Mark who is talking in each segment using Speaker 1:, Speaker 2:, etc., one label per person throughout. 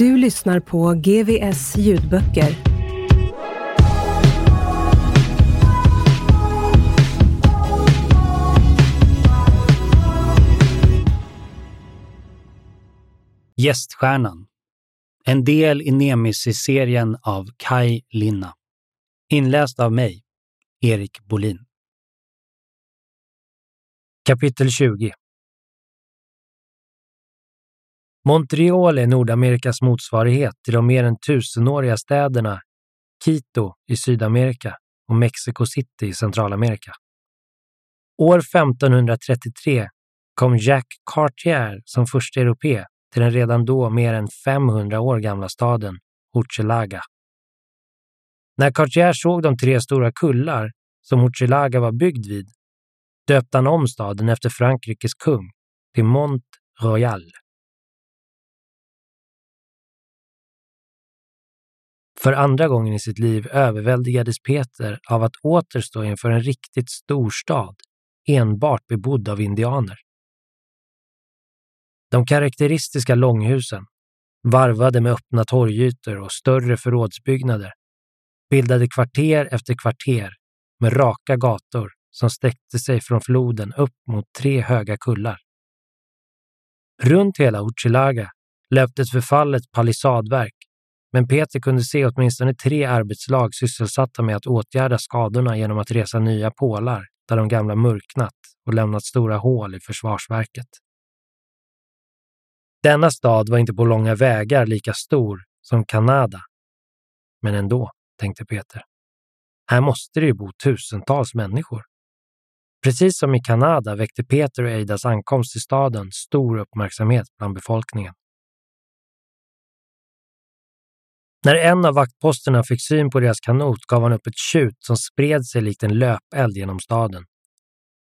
Speaker 1: Du lyssnar på GVS ljudböcker.
Speaker 2: Gäststjärnan. En del i Nemesis-serien av Kai Linna. Inläst av mig, Erik Bolin. Kapitel 20 Montreal är Nordamerikas motsvarighet till de mer än tusenåriga städerna Quito i Sydamerika och Mexico City i Centralamerika. År 1533 kom Jacques Cartier som första europé till den redan då mer än 500 år gamla staden Hochelaga. När Cartier såg de tre stora kullar som Hochelaga var byggd vid döpte han om staden efter Frankrikes kung till Mont Royal. För andra gången i sitt liv överväldigades Peter av att åter stå inför en riktigt stor stad, enbart bebodd av indianer. De karaktäristiska långhusen, varvade med öppna torgytor och större förrådsbyggnader, bildade kvarter efter kvarter med raka gator som sträckte sig från floden upp mot tre höga kullar. Runt hela Uchilaga löpte ett förfallet palissadverk men Peter kunde se åtminstone tre arbetslag sysselsatta med att åtgärda skadorna genom att resa nya pålar där de gamla mörknat och lämnat stora hål i försvarsverket. Denna stad var inte på långa vägar lika stor som Kanada. Men ändå, tänkte Peter. Här måste det ju bo tusentals människor. Precis som i Kanada väckte Peter och Eidas ankomst till staden stor uppmärksamhet bland befolkningen. När en av vaktposterna fick syn på deras kanot gav han upp ett tjut som spred sig likt en löpeld genom staden.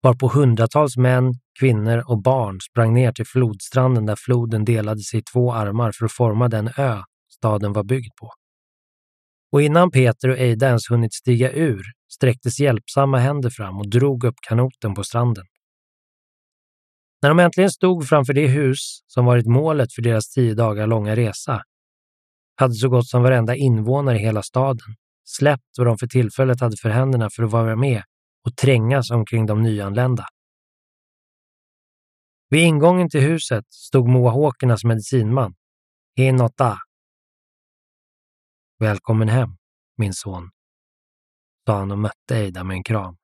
Speaker 2: Varpå hundratals män, kvinnor och barn sprang ner till flodstranden där floden delade sig i två armar för att forma den ö staden var byggd på. Och innan Peter och Eida ens hunnit stiga ur sträcktes hjälpsamma händer fram och drog upp kanoten på stranden. När de äntligen stod framför det hus som varit målet för deras tio dagar långa resa hade så gott som varenda invånare i hela staden släppt vad de för tillfället hade för händerna för att vara med och trängas omkring de nyanlända. Vid ingången till huset stod mohawkernas medicinman, Hinota. Välkommen hem, min son, sa han och mötte Eida med en kram.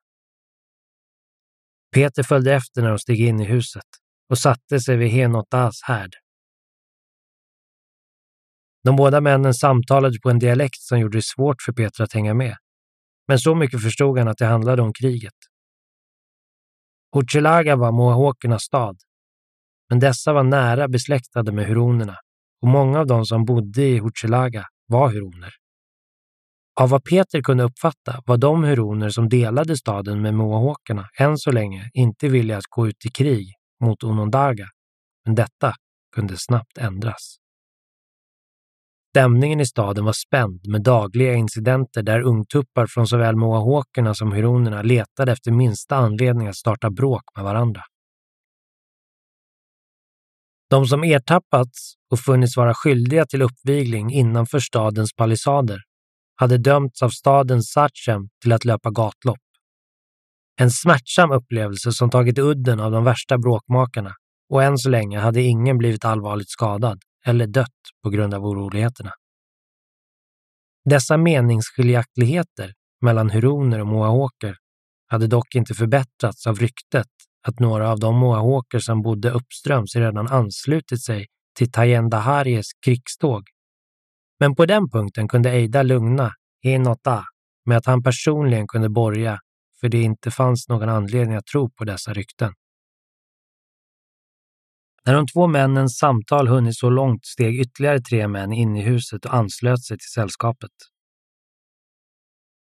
Speaker 2: Peter följde efter när de steg in i huset och satte sig vid Henotas härd. De båda männen samtalade på en dialekt som gjorde det svårt för Peter att hänga med. Men så mycket förstod han att det handlade om kriget. Hochelaga var mohawkernas stad, men dessa var nära besläktade med huronerna och många av de som bodde i Hochelaga var huroner. Av vad Peter kunde uppfatta var de huroner som delade staden med mohawkerna än så länge inte villiga att gå ut i krig mot Onondaga, men detta kunde snabbt ändras. Stämningen i staden var spänd med dagliga incidenter där ungtuppar från såväl mohawkerna som huronerna letade efter minsta anledning att starta bråk med varandra. De som ertappats och funnits vara skyldiga till uppvigling innanför stadens palissader hade dömts av stadens sachem till att löpa gatlopp. En smärtsam upplevelse som tagit udden av de värsta bråkmakarna och än så länge hade ingen blivit allvarligt skadad eller dött på grund av oroligheterna. Dessa meningsskiljaktigheter mellan huroner och moahoker hade dock inte förbättrats av ryktet att några av de moahoker som bodde uppströms redan anslutit sig till Tayendaharies krigståg. Men på den punkten kunde Eida lugna Enota med att han personligen kunde borga för det inte fanns någon anledning att tro på dessa rykten. När de två männens samtal hunnit så långt steg ytterligare tre män in i huset och anslöt sig till sällskapet.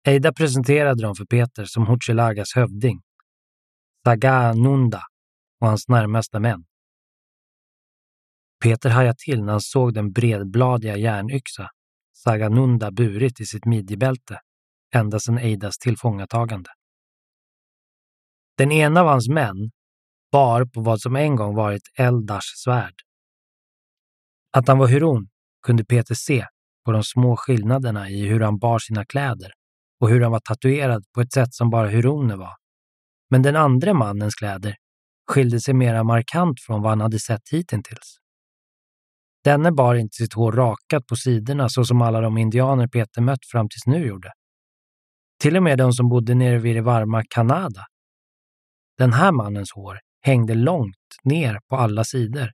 Speaker 2: Eida presenterade dem för Peter som Hochelagas hövding, Saga Nunda, och hans närmaste män. Peter hajade till när han såg den bredbladiga järnyxa Saga Nunda burit i sitt midjebälte ända sedan Eidas tillfångatagande. Den ena av hans män bar på vad som en gång varit Eldars svärd. Att han var huron kunde Peter se på de små skillnaderna i hur han bar sina kläder och hur han var tatuerad på ett sätt som bara huroner var. Men den andra mannens kläder skilde sig mera markant från vad han hade sett hittills. Denne bar inte sitt hår rakat på sidorna så som alla de indianer Peter mött fram tills nu gjorde. Till och med de som bodde nere vid det varma Kanada. Den här mannens hår hängde långt ner på alla sidor.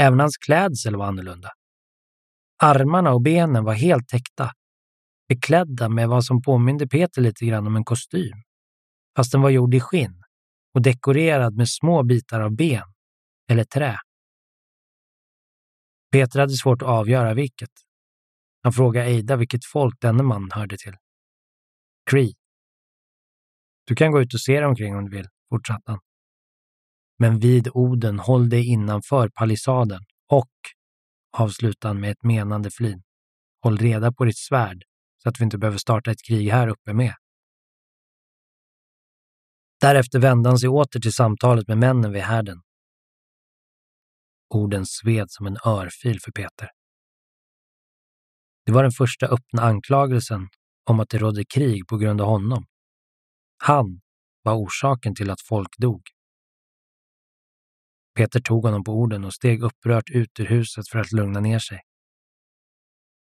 Speaker 2: Även hans klädsel var annorlunda. Armarna och benen var helt täckta, beklädda med vad som påminde Peter lite grann om en kostym, fast den var gjord i skinn och dekorerad med små bitar av ben eller trä. Peter hade svårt att avgöra vilket. Han frågade Eida vilket folk denne man hörde till. Cree. Du kan gå ut och se dig omkring om du vill, fortsatte han. Men vid Oden, håll dig innanför palissaden och, avslutar han med ett menande flin, håll reda på ditt svärd så att vi inte behöver starta ett krig här uppe med. Därefter vände han sig åter till samtalet med männen vid härden. Orden sved som en örfil för Peter. Det var den första öppna anklagelsen om att det rådde krig på grund av honom. Han var orsaken till att folk dog. Peter tog honom på orden och steg upprört ut ur huset för att lugna ner sig.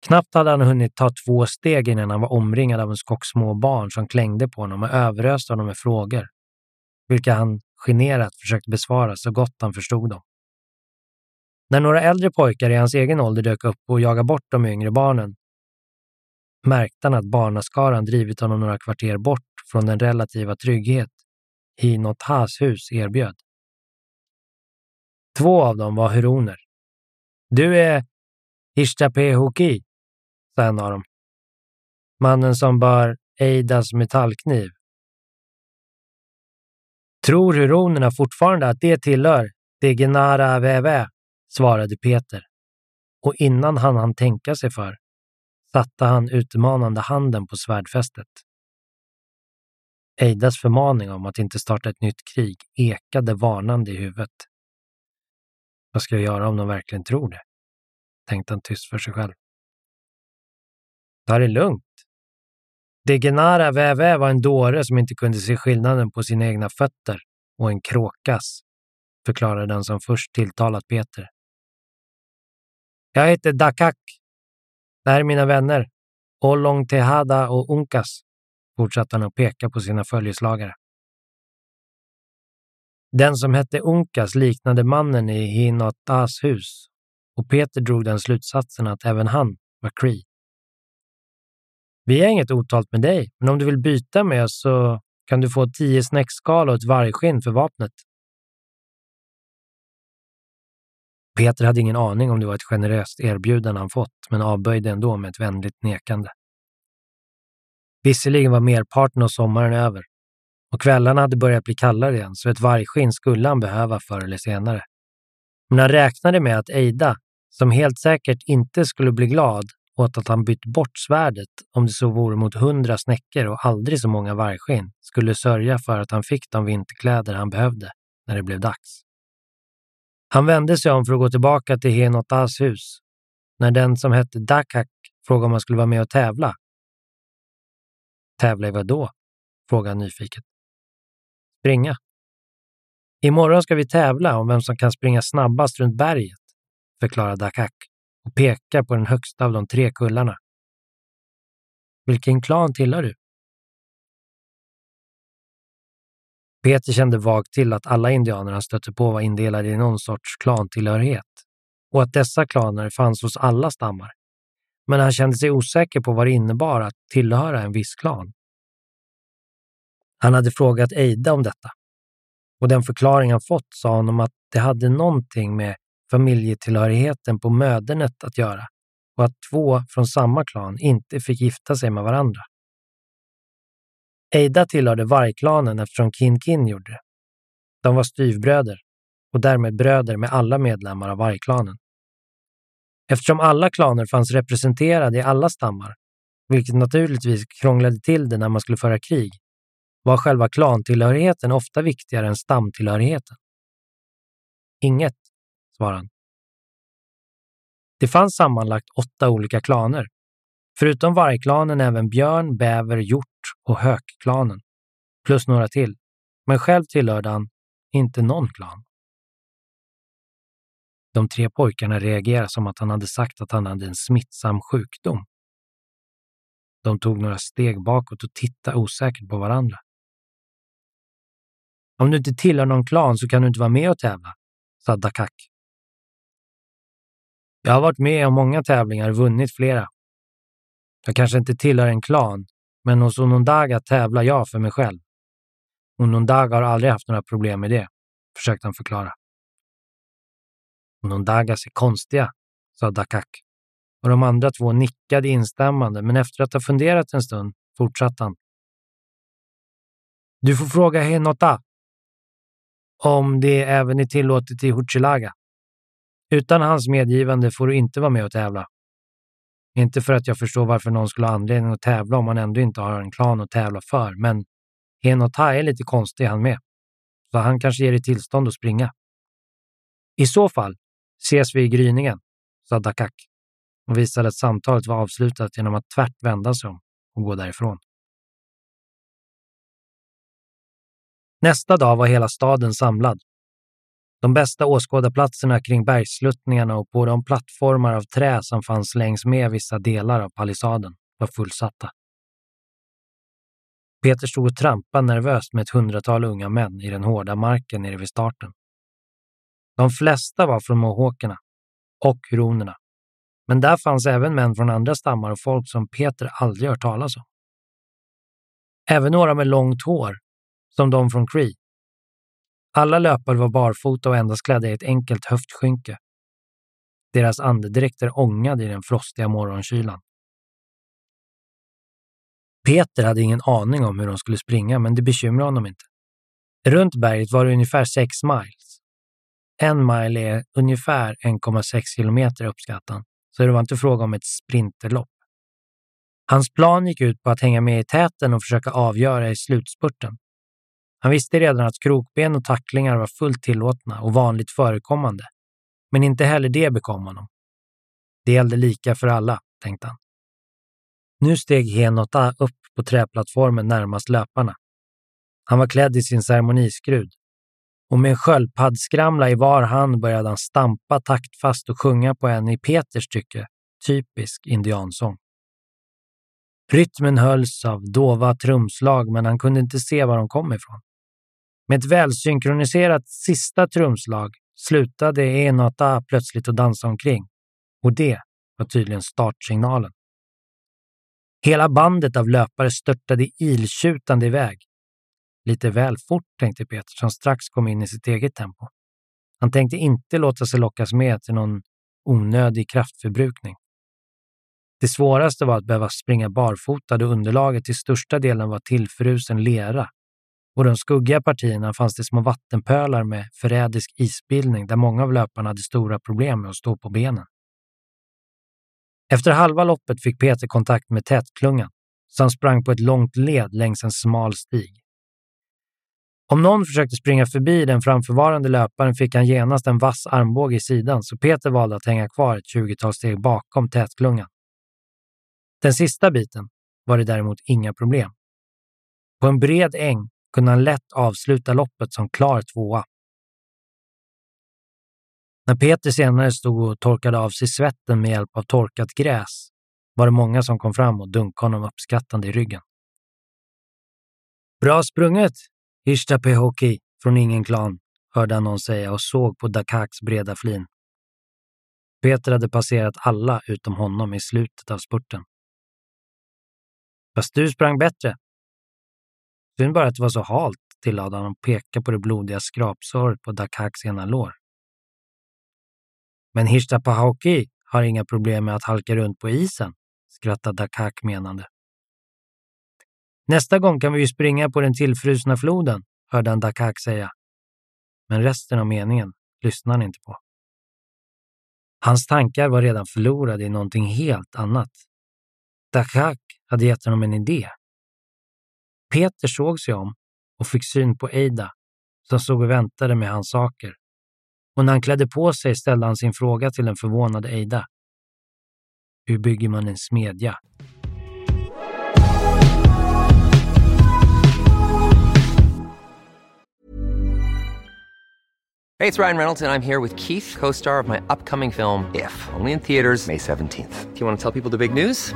Speaker 2: Knappt hade han hunnit ta två steg innan han var omringad av en skock små barn som klängde på honom och överöste honom med frågor, vilka han generat försökte besvara så gott han förstod dem. När några äldre pojkar i hans egen ålder dök upp och jagade bort de yngre barnen märkte han att barnaskaran drivit honom några kvarter bort från den relativa trygghet Hinothas hus erbjöd. Två av dem var huroner. Du är Hishtapehoki, sa en av dem. Mannen som bar Eidas metallkniv. Tror huronerna fortfarande att det tillhör Degenara Veve, svarade Peter. Och innan han hann tänka sig för satte han utmanande handen på svärdfästet. Eidas förmaning om att inte starta ett nytt krig ekade varnande i huvudet. Vad ska jag göra om de verkligen tror det? tänkte han tyst för sig själv. Ta det lugnt. Degenara Vävä var en dåre som inte kunde se skillnaden på sina egna fötter och en kråkas, förklarade den som först tilltalat Peter. Jag heter Dakak. Det här är mina vänner, Olong Tehada och Unkas, fortsatte han att peka på sina följeslagare. Den som hette Unkas liknade mannen i Hinotas hus och Peter drog den slutsatsen att även han var Cree. Vi har inget otalt med dig, men om du vill byta med oss så kan du få tio snäckskal och ett vargskinn för vapnet. Peter hade ingen aning om det var ett generöst erbjudande han fått, men avböjde ändå med ett vänligt nekande. Visserligen var merparten av sommaren över och kvällarna hade börjat bli kallare igen, så ett vargskinn skulle han behöva förr eller senare. Men han räknade med att Eida, som helt säkert inte skulle bli glad åt att han bytt bort svärdet om det så vore mot hundra snäckor och aldrig så många vargskinn, skulle sörja för att han fick de vinterkläder han behövde när det blev dags. Han vände sig om för att gå tillbaka till Henotas hus, när den som hette Dakak frågade om han skulle vara med och tävla. Tävla i vad då? frågade han nyfiket springa. Imorgon ska vi tävla om vem som kan springa snabbast runt berget, förklarar Dakak och pekar på den högsta av de tre kullarna. Vilken klan tillhör du? Peter kände vagt till att alla indianer han stötte på var indelade i någon sorts klantillhörighet och att dessa klaner fanns hos alla stammar. Men han kände sig osäker på vad det innebar att tillhöra en viss klan. Han hade frågat Eida om detta och den förklaring han fått sa honom att det hade någonting med familjetillhörigheten på mödernet att göra och att två från samma klan inte fick gifta sig med varandra. Eida tillhörde vargklanen eftersom Kin Kin gjorde det. De var styvbröder och därmed bröder med alla medlemmar av vargklanen. Eftersom alla klaner fanns representerade i alla stammar, vilket naturligtvis krånglade till det när man skulle föra krig, var själva klantillhörigheten ofta viktigare än stamtillhörigheten. Inget, svarade han. Det fanns sammanlagt åtta olika klaner. Förutom vargklanen även björn, bäver, hjort och hökklanen. Plus några till. Men själv tillhörde han inte någon klan. De tre pojkarna reagerade som att han hade sagt att han hade en smittsam sjukdom. De tog några steg bakåt och tittade osäkert på varandra. Om du inte tillhör någon klan så kan du inte vara med och tävla, sa Dakak. Jag har varit med om många tävlingar och vunnit flera. Jag kanske inte tillhör en klan, men hos Onondaga tävlar jag för mig själv. Onondaga har aldrig haft några problem med det, försökte han förklara. Onondagas är konstiga, sa Dakak. Och de andra två nickade instämmande, men efter att ha funderat en stund fortsatte han. Du får fråga Henota om det även är tillåtet i Huchilaga. Utan hans medgivande får du inte vara med och tävla. Inte för att jag förstår varför någon skulle ha anledning att tävla om man ändå inte har en klan att tävla för, men Henotai är lite konstig han med. Så han kanske ger dig tillstånd att springa. I så fall ses vi i gryningen, sa Dakak och visade att samtalet var avslutat genom att tvärt vända sig om och gå därifrån. Nästa dag var hela staden samlad. De bästa åskådarplatserna kring bergssluttningarna och på de plattformar av trä som fanns längs med vissa delar av palissaden var fullsatta. Peter stod och trampade nervöst med ett hundratal unga män i den hårda marken nere vid starten. De flesta var från mohawkerna och huronerna. Men där fanns även män från andra stammar och folk som Peter aldrig hört talas om. Även några med långt hår, som de från Cree. Alla löpare var barfota och endast klädda i ett enkelt höftskynke. Deras andedräkter ångade i den frostiga morgonkylan. Peter hade ingen aning om hur de skulle springa, men det bekymrade honom inte. Runt berget var det ungefär sex miles. En mile är ungefär 1,6 kilometer uppskattan, så det var inte fråga om ett sprinterlopp. Hans plan gick ut på att hänga med i täten och försöka avgöra i slutspurten. Han visste redan att krokben och tacklingar var fullt tillåtna och vanligt förekommande. Men inte heller det bekom honom. Det gällde lika för alla, tänkte han. Nu steg Henota upp på träplattformen närmast löparna. Han var klädd i sin ceremoniskrud och med en sköldpaddskramla i var hand började han stampa taktfast och sjunga på en i Peters tycke typisk indiansång. Rytmen hölls av dova trumslag men han kunde inte se var de kom ifrån. Med ett välsynkroniserat sista trumslag slutade Enata plötsligt att dansa omkring och det var tydligen startsignalen. Hela bandet av löpare störtade iltjutande iväg. Lite väl fort, tänkte Peter som strax kom in i sitt eget tempo. Han tänkte inte låta sig lockas med till någon onödig kraftförbrukning. Det svåraste var att behöva springa barfota då underlaget till största delen var tillfrusen lera och de skuggiga partierna fanns det små vattenpölar med förrädisk isbildning där många av löparna hade stora problem med att stå på benen. Efter halva loppet fick Peter kontakt med tätklungan, så han sprang på ett långt led längs en smal stig. Om någon försökte springa förbi den framförvarande löparen fick han genast en vass armbåge i sidan, så Peter valde att hänga kvar ett tjugotal steg bakom tätklungan. Den sista biten var det däremot inga problem. På en bred äng kunde han lätt avsluta loppet som klar tvåa. När Peter senare stod och torkade av sig svetten med hjälp av torkat gräs var det många som kom fram och dunkade honom uppskattande i ryggen. Bra sprunget, Ishta Pehoki från ingen klan, hörde han någon säga och såg på Dakaks breda flin. Peter hade passerat alla utom honom i slutet av spurten. Fast du sprang bättre. Synd bara att det var så halt, tillade han och pekade på det blodiga skrapsåret på Dakaks ena lår. Men Hirstapahauki har inga problem med att halka runt på isen, skrattade Dakak menande. Nästa gång kan vi ju springa på den tillfrusna floden, hörde han Dakak säga. Men resten av meningen lyssnade han inte på. Hans tankar var redan förlorade i någonting helt annat. Dakak hade gett honom en idé. Peter såg sig om och fick syn på Eida som stod och väntade med hans saker. Och när han klädde på sig ställde han sin fråga till den förvånade Eida. Hur bygger man en smedja?
Speaker 3: Hej, det är Ryan Reynolds, och jag är här med Keith, co star of my upcoming film, If, only in theaters, May 17th. Do you want to tell people the big news?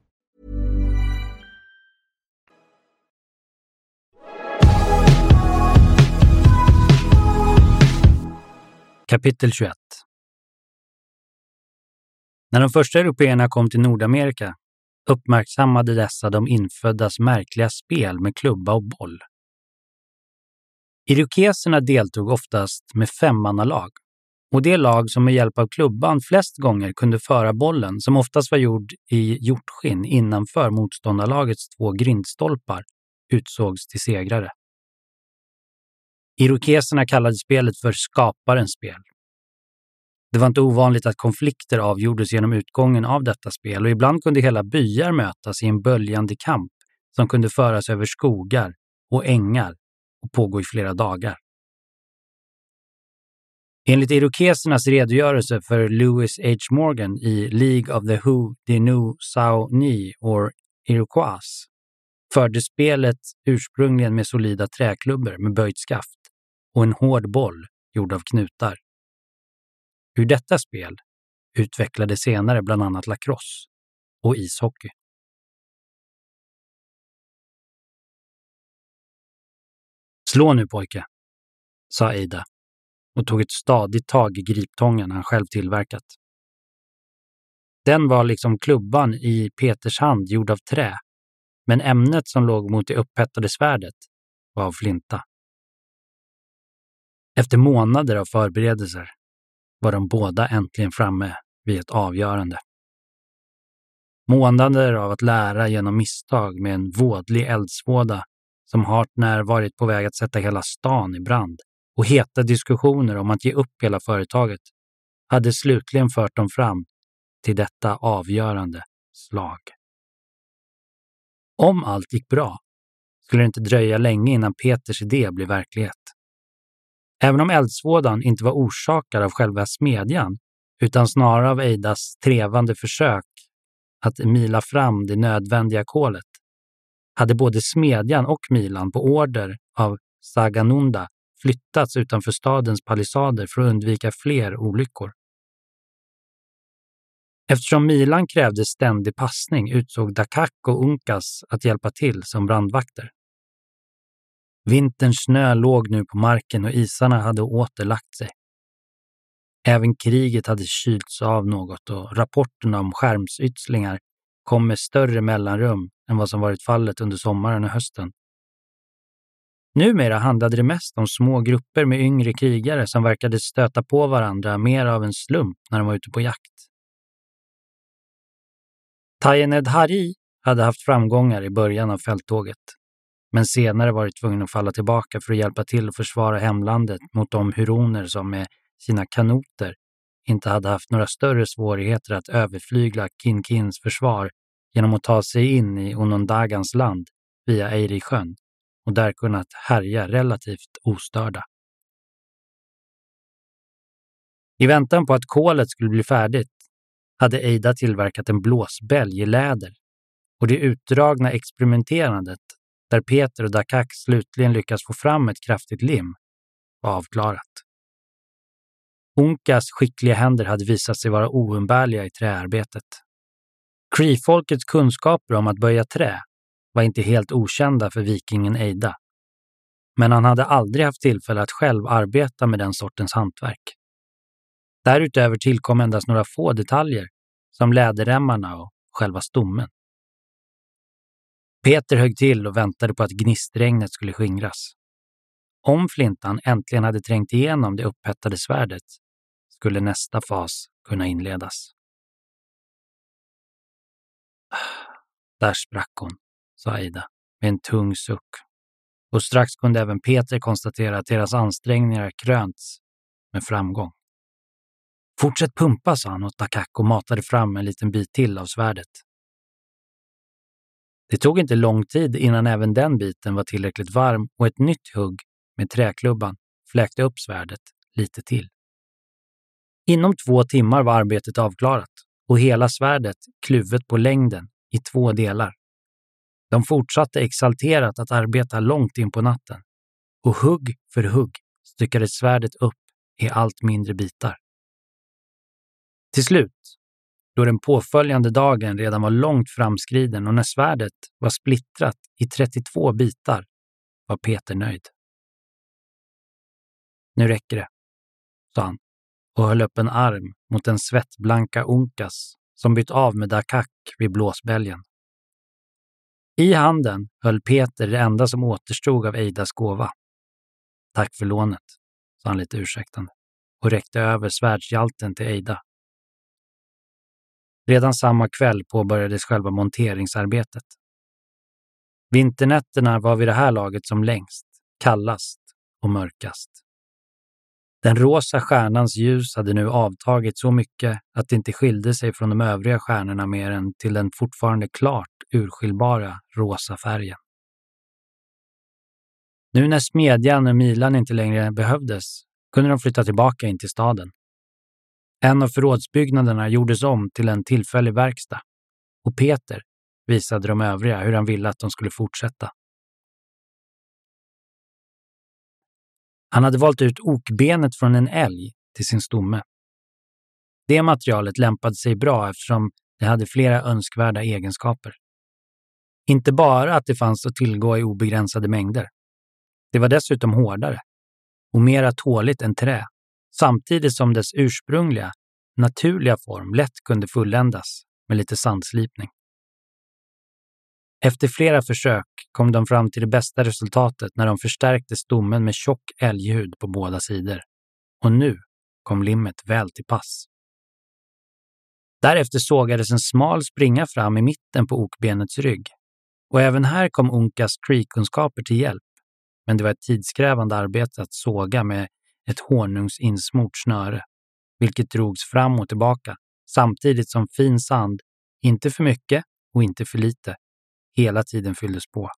Speaker 2: Kapitel 21 När de första européerna kom till Nordamerika uppmärksammade dessa de inföddas märkliga spel med klubba och boll. Irokeserna deltog oftast med femmannalag och det lag som med hjälp av klubban flest gånger kunde föra bollen, som oftast var gjord i hjortskinn innanför motståndarlagets två grindstolpar, utsågs till segrare. Irokeserna kallade spelet för skaparens spel. Det var inte ovanligt att konflikter avgjordes genom utgången av detta spel och ibland kunde hela byar mötas i en böljande kamp som kunde föras över skogar och ängar och pågå i flera dagar. Enligt irokesernas redogörelse för Lewis H. Morgan i League of the Who The New Sao Ni or Iroquois förde spelet ursprungligen med solida träklubbor med böjt skaft och en hård boll gjord av knutar. Ur detta spel utvecklade senare bland annat lacrosse och ishockey. Slå nu pojke, sa Ida och tog ett stadigt tag i griptången han själv tillverkat. Den var liksom klubban i Peters hand gjord av trä, men ämnet som låg mot det upphettade svärdet var av flinta. Efter månader av förberedelser var de båda äntligen framme vid ett avgörande. Månader av att lära genom misstag med en vådlig eldsvåda som hart när varit på väg att sätta hela stan i brand och heta diskussioner om att ge upp hela företaget hade slutligen fört dem fram till detta avgörande slag. Om allt gick bra skulle det inte dröja länge innan Peters idé blev verklighet. Även om eldsvådan inte var orsakad av själva smedjan, utan snarare av Eidas trevande försök att mila fram det nödvändiga kolet, hade både smedjan och milan på order av Saganunda flyttats utanför stadens palissader för att undvika fler olyckor. Eftersom milan krävde ständig passning utsåg Dakak och Unkas att hjälpa till som brandvakter. Vinterns snö låg nu på marken och isarna hade åter lagt sig. Även kriget hade kylts av något och rapporterna om skärmsytslingar kom med större mellanrum än vad som varit fallet under sommaren och hösten. Numera handlade det mest om små grupper med yngre krigare som verkade stöta på varandra mer av en slump när de var ute på jakt. Tayened Hari hade haft framgångar i början av fälttåget, men senare varit tvungen att falla tillbaka för att hjälpa till att försvara hemlandet mot de huroner som med sina kanoter inte hade haft några större svårigheter att överflygla Kinkins försvar genom att ta sig in i Onondagans land via Eirisjön och där kunnat härja relativt ostörda. I väntan på att kolet skulle bli färdigt hade Eida tillverkat en blåsbälg i läder och det utdragna experimenterandet, där Peter och Dakak slutligen lyckas få fram ett kraftigt lim, var avklarat. Unkas skickliga händer hade visat sig vara oumbärliga i träarbetet. Cree-folkets kunskaper om att böja trä var inte helt okända för vikingen Eida. Men han hade aldrig haft tillfälle att själv arbeta med den sortens hantverk. Därutöver tillkom endast några få detaljer, som läderremmarna och själva stommen. Peter högg till och väntade på att gnistregnet skulle skingras. Om flintan äntligen hade trängt igenom det upphettade svärdet skulle nästa fas kunna inledas. Där sprack hon, sa Aida med en tung suck. Och strax kunde även Peter konstatera att deras ansträngningar krönts med framgång. Fortsätt pumpa, sa han åt Takako och matade fram en liten bit till av svärdet. Det tog inte lång tid innan även den biten var tillräckligt varm och ett nytt hugg med träklubban fläkte upp svärdet lite till. Inom två timmar var arbetet avklarat och hela svärdet kluvet på längden i två delar. De fortsatte exalterat att arbeta långt in på natten och hugg för hugg styckades svärdet upp i allt mindre bitar. Till slut, då den påföljande dagen redan var långt framskriden och när svärdet var splittrat i 32 bitar, var Peter nöjd. Nu räcker det, sa han och höll upp en arm mot den svettblanka Unkas som bytt av med Dakak vid blåsbälgen. I handen höll Peter det enda som återstod av Eidas gåva. Tack för lånet, sa han lite ursäktande och räckte över svärdshjälten till Eida. Redan samma kväll påbörjades själva monteringsarbetet. Vinternätterna var vid det här laget som längst, kallast och mörkast. Den rosa stjärnans ljus hade nu avtagit så mycket att det inte skilde sig från de övriga stjärnorna mer än till den fortfarande klart urskiljbara rosa färgen. Nu när smedjan och milan inte längre behövdes kunde de flytta tillbaka in till staden. En av förrådsbyggnaderna gjordes om till en tillfällig verkstad och Peter visade de övriga hur han ville att de skulle fortsätta. Han hade valt ut okbenet från en älg till sin stomme. Det materialet lämpade sig bra eftersom det hade flera önskvärda egenskaper. Inte bara att det fanns att tillgå i obegränsade mängder. Det var dessutom hårdare och mera tåligt än trä, samtidigt som dess ursprungliga, naturliga form lätt kunde fulländas med lite sandslipning. Efter flera försök kom de fram till det bästa resultatet när de förstärkte stommen med tjock älghud på båda sidor. Och nu kom limmet väl till pass. Därefter sågades en smal springa fram i mitten på okbenets rygg. Och även här kom Unkas Cree-kunskaper till hjälp. Men det var ett tidskrävande arbete att såga med ett honungsinsmort snöre, vilket drogs fram och tillbaka samtidigt som fin sand, inte för mycket och inte för lite, hela tiden fylldes på.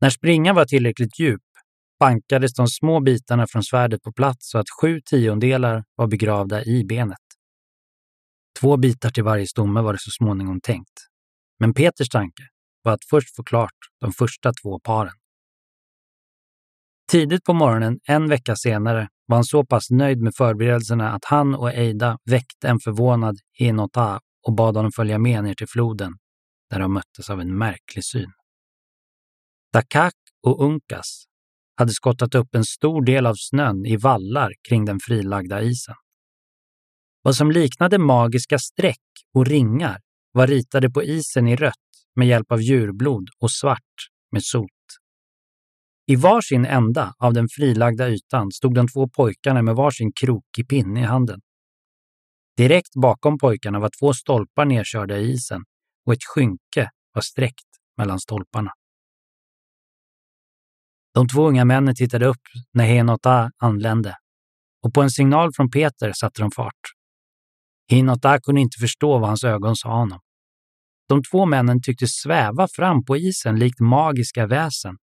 Speaker 2: När springan var tillräckligt djup bankades de små bitarna från svärdet på plats så att sju tiondelar var begravda i benet. Två bitar till varje stomme var det så småningom tänkt. Men Peters tanke var att först få klart de första två paren. Tidigt på morgonen en vecka senare var han så pass nöjd med förberedelserna att han och Eida väckte en förvånad Hinota och bad honom följa med ner till floden där de möttes av en märklig syn. Dakak och Unkas hade skottat upp en stor del av snön i vallar kring den frilagda isen. Vad som liknade magiska streck och ringar var ritade på isen i rött med hjälp av djurblod och svart med sot. I varsin ända av den frilagda ytan stod de två pojkarna med varsin krokig pinne i handen. Direkt bakom pojkarna var två stolpar nedkörda i isen och ett skynke var sträckt mellan stolparna. De två unga männen tittade upp när Henota anlände och på en signal från Peter satte de fart. Hinota kunde inte förstå vad hans ögon sa honom. De två männen tycktes sväva fram på isen likt magiska väsen.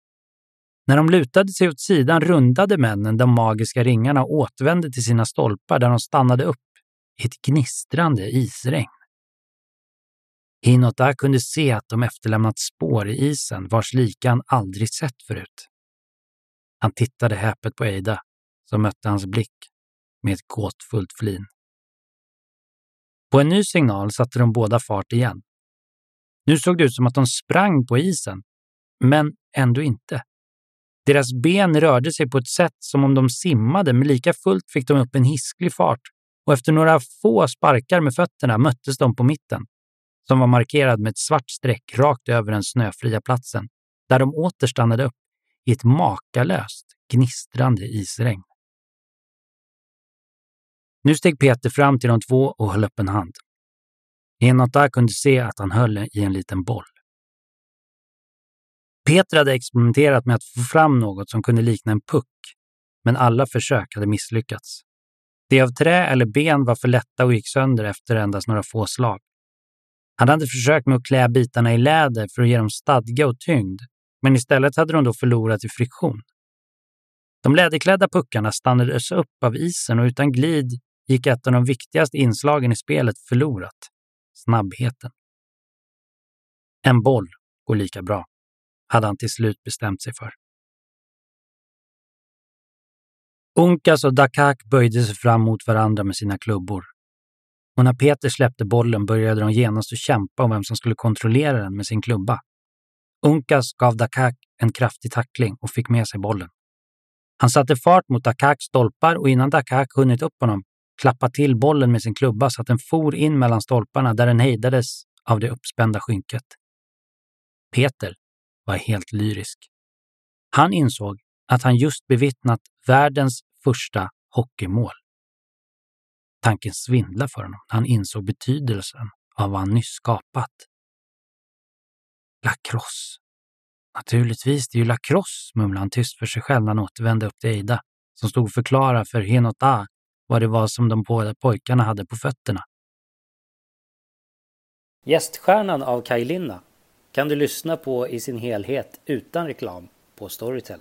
Speaker 2: När de lutade sig åt sidan rundade männen de magiska ringarna och återvände till sina stolpar där de stannade upp i ett gnistrande isregn. Hinota kunde se att de efterlämnat spår i isen vars lika han aldrig sett förut. Han tittade häpet på Eida, som mötte hans blick med ett gåtfullt flin. På en ny signal satte de båda fart igen. Nu såg det ut som att de sprang på isen, men ändå inte. Deras ben rörde sig på ett sätt som om de simmade, men lika fullt fick de upp en hisklig fart och efter några få sparkar med fötterna möttes de på mitten, som var markerad med ett svart streck rakt över den snöfria platsen, där de åter stannade upp i ett makalöst, gnistrande isregn. Nu steg Peter fram till de två och höll upp en hand. Enata kunde se att han höll i en liten boll. Peter hade experimenterat med att få fram något som kunde likna en puck, men alla försök hade misslyckats. Det av trä eller ben var för lätta och gick sönder efter endast några få slag. Han hade försökt med att klä bitarna i läder för att ge dem stadga och tyngd, men istället hade de då förlorat i friktion. De läderklädda puckarna stannades upp av isen och utan glid gick ett av de viktigaste inslagen i spelet förlorat, snabbheten. En boll går lika bra, hade han till slut bestämt sig för. Unkas och Dakak böjde sig fram mot varandra med sina klubbor. Och när Peter släppte bollen började de genast att kämpa om vem som skulle kontrollera den med sin klubba. Unkas gav Dakak en kraftig tackling och fick med sig bollen. Han satte fart mot Dakaks stolpar och innan Dakak hunnit upp honom klappade till bollen med sin klubba så att den for in mellan stolparna där den hejdades av det uppspända skynket. Peter var helt lyrisk. Han insåg att han just bevittnat världens första hockeymål. Tanken svindlade för honom när han insåg betydelsen av vad han nyss skapat. Lacrosse. Naturligtvis, det är ju lacrosse, mumlade han tyst för sig själv när han återvände upp till Eida, som stod och förklarade för Henota vad det var som de båda pojkarna hade på fötterna.
Speaker 4: Gäststjärnan av Kaj Linna kan du lyssna på i sin helhet utan reklam på Storytel.